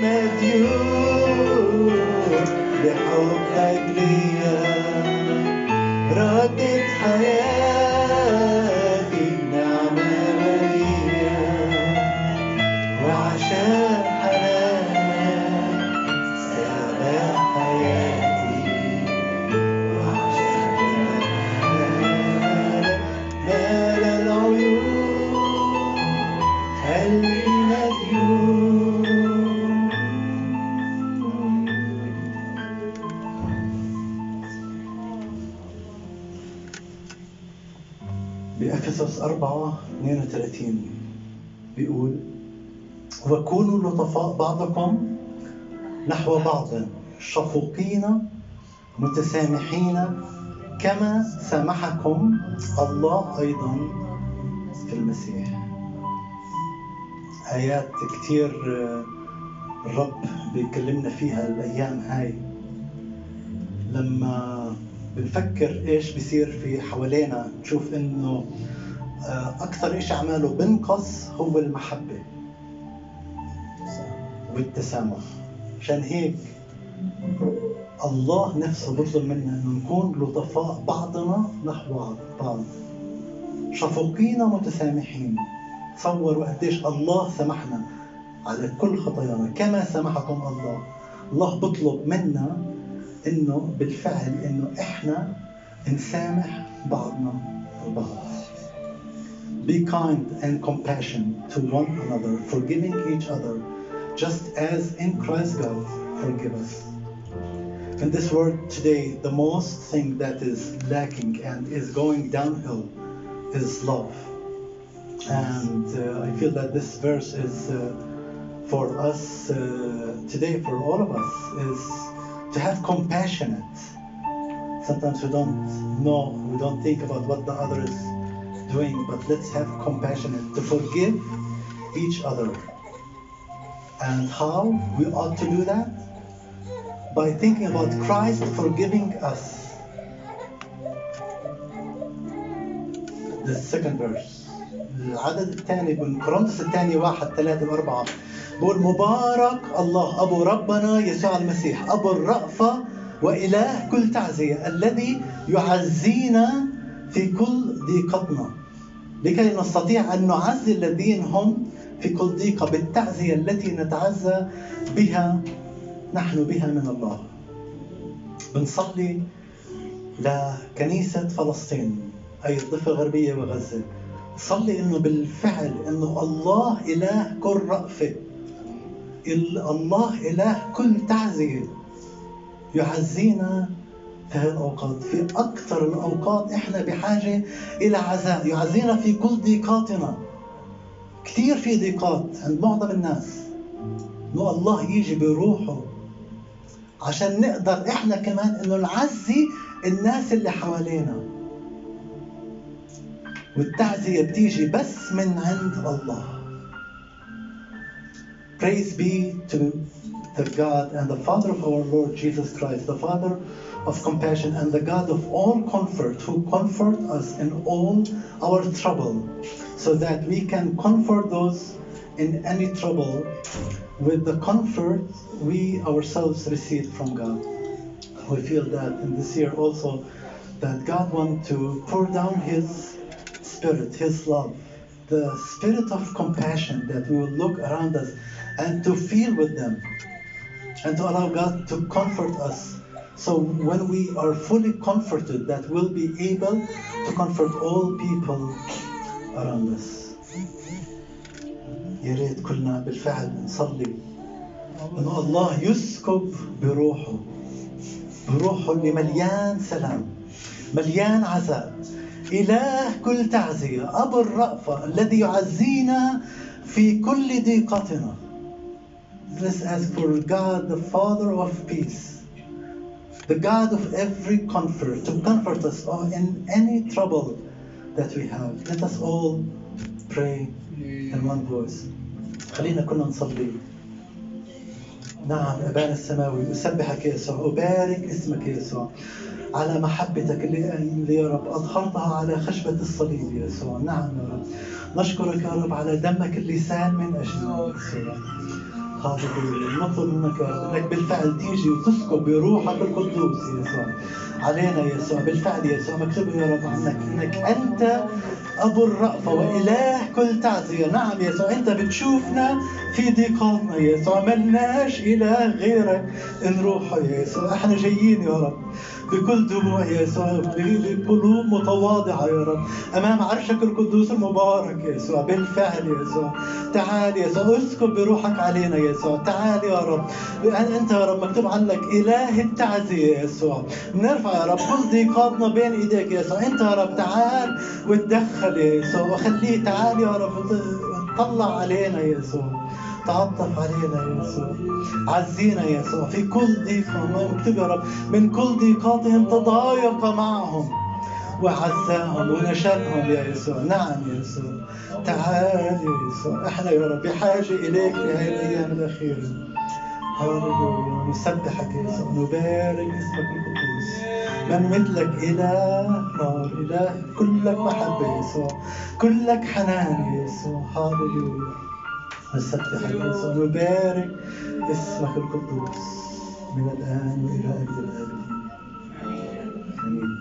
مديون بحبك ليا ردت حياتي بأفسس 4 32 بيقول وكونوا لطفاء بعضكم نحو بعض شفوقين متسامحين كما سامحكم الله أيضا في المسيح. آيات كتير آه، الرب بيكلمنا فيها الأيام هاي. لما بنفكر إيش بيصير في حوالينا نشوف إنه آه، أكثر شيء عماله بنقص هو المحبة والتسامح. عشان هيك الله نفسه بيطلب منا إنه نكون لطفاء بعضنا نحو بعض. شفوقين متسامحين. تصوروا قديش الله سمحنا على كل خطايانا. كما سمحكم الله. الله بيطلب منا انه بالفعل انه احنا نسامح بعضنا البعض Be kind and compassion to one another, forgiving each other, just as in Christ God forgive us. In this world today, the most thing that is lacking and is going downhill is love. And uh, I feel that this verse is uh, for us uh, today, for all of us, is to have compassionate. Sometimes we don't know, we don't think about what the other is doing, but let's have compassionate to forgive each other. And how we ought to do that? By thinking about Christ forgiving us. The second verse. العدد الثاني كورنثوس الثاني واحد ثلاثة وأربعة بقول مبارك الله أبو ربنا يسوع المسيح أبو الرأفة وإله كل تعزية الذي يعزينا في كل ضيقتنا. لكي نستطيع أن نعزي الذين هم في كل ضيقة بالتعزية التي نتعزى بها نحن بها من الله. بنصلي لكنيسة فلسطين أي الضفة الغربية وغزة صلي إنه بالفعل إنه الله إله كل رأفة. ال- الله إله كل تعزية. يعزينا في هذه الأوقات. في أكثر الأوقات إحنا بحاجة إلى عزاء. يعزينا في كل ضيقاتنا. كثير في ضيقات عند معظم الناس. إنه الله يجي بروحه. عشان نقدر إحنا كمان إنه نعزي الناس اللي حوالينا. والتعزية بتيجي بس من عند الله Praise be to the God and the Father of our Lord Jesus Christ, the Father of compassion and the God of all comfort, who comfort us in all our trouble, so that we can comfort those in any trouble with the comfort we ourselves receive from God. We feel that in this year also that God wants to pour down His Spirit, His love, the spirit of compassion that we will look around us and to feel with them and to allow God to comfort us. So when we are fully comforted, that we'll be able to comfort all people around us. يا ريت كلنا بالفعل نصلي انه الله يسكب بروحه بروحه اللي مليان سلام مليان عزاء إله كل تعزية أبو الرأفة الذي يعزينا في كل ضيقتنا Let's ask for God, the Father of peace, the God of every comfort, to comfort us in any trouble that we have. Let us all pray in one voice. خلينا كلنا نصلي. نعم أبانا السماوي. أسبحك يا يسوع أبارك اسمك يا يسوع على محبتك اللي, يا رب أظهرتها على خشبة الصليب يا يسوع. نعم يا رب. نشكرك يا رب على دمك اللي سال من أجلنا يا هاليلويا نطلب منك يا إنك بالفعل تيجي وتسكب بروحك القدوس يسوع علينا يسوع بالفعل يسوع مكتوب يا رب عنك إنك أنت أبو الرأفة وإله كل تعزية. نعم يسوع أنت بتشوفنا في ضيقاتنا يسوع ملناش إله غيرك نروح يا يسوع إحنا جايين يا رب. بكل دموع يا يسوع بقلوب متواضعة يا رب. أمام عرشك القدوس المبارك يا يسوع بالفعل يا يسوع. تعال يا يسوع اسكب بروحك علينا يا يسوع. تعال يا رب. أنت يا رب مكتوب عنك إله التعزية يا يسوع. بنرفع يا رب كل ضيقاتنا بين إيديك يا يسوع. أنت يا رب تعال وتدخل يا يسوع وخليه تعال يا رب طلع علينا يا يسوع. تعطف علينا يا يسوع. عزينا يا يسوع. في كل ضيقة ما مكتوب يا رب من كل ضيقاتهم تضايق معهم وعزاهم ونشدهم يا يسوع. نعم يا يسوع. تعال يا يسوع. إحنا يا رب بحاجة إليك في هذه الأيام الأخيرة. هللويا. نسبحك يا يسوع. نبارك اسمك القدوس من مثلك إله نار. إله كلك محبة يا يسوع. كلك حنان يا يسوع. هللويا. نسبح ونسبح ونبارك اسمك القدوس من الآن وإلى أبد الآبدين. آمين.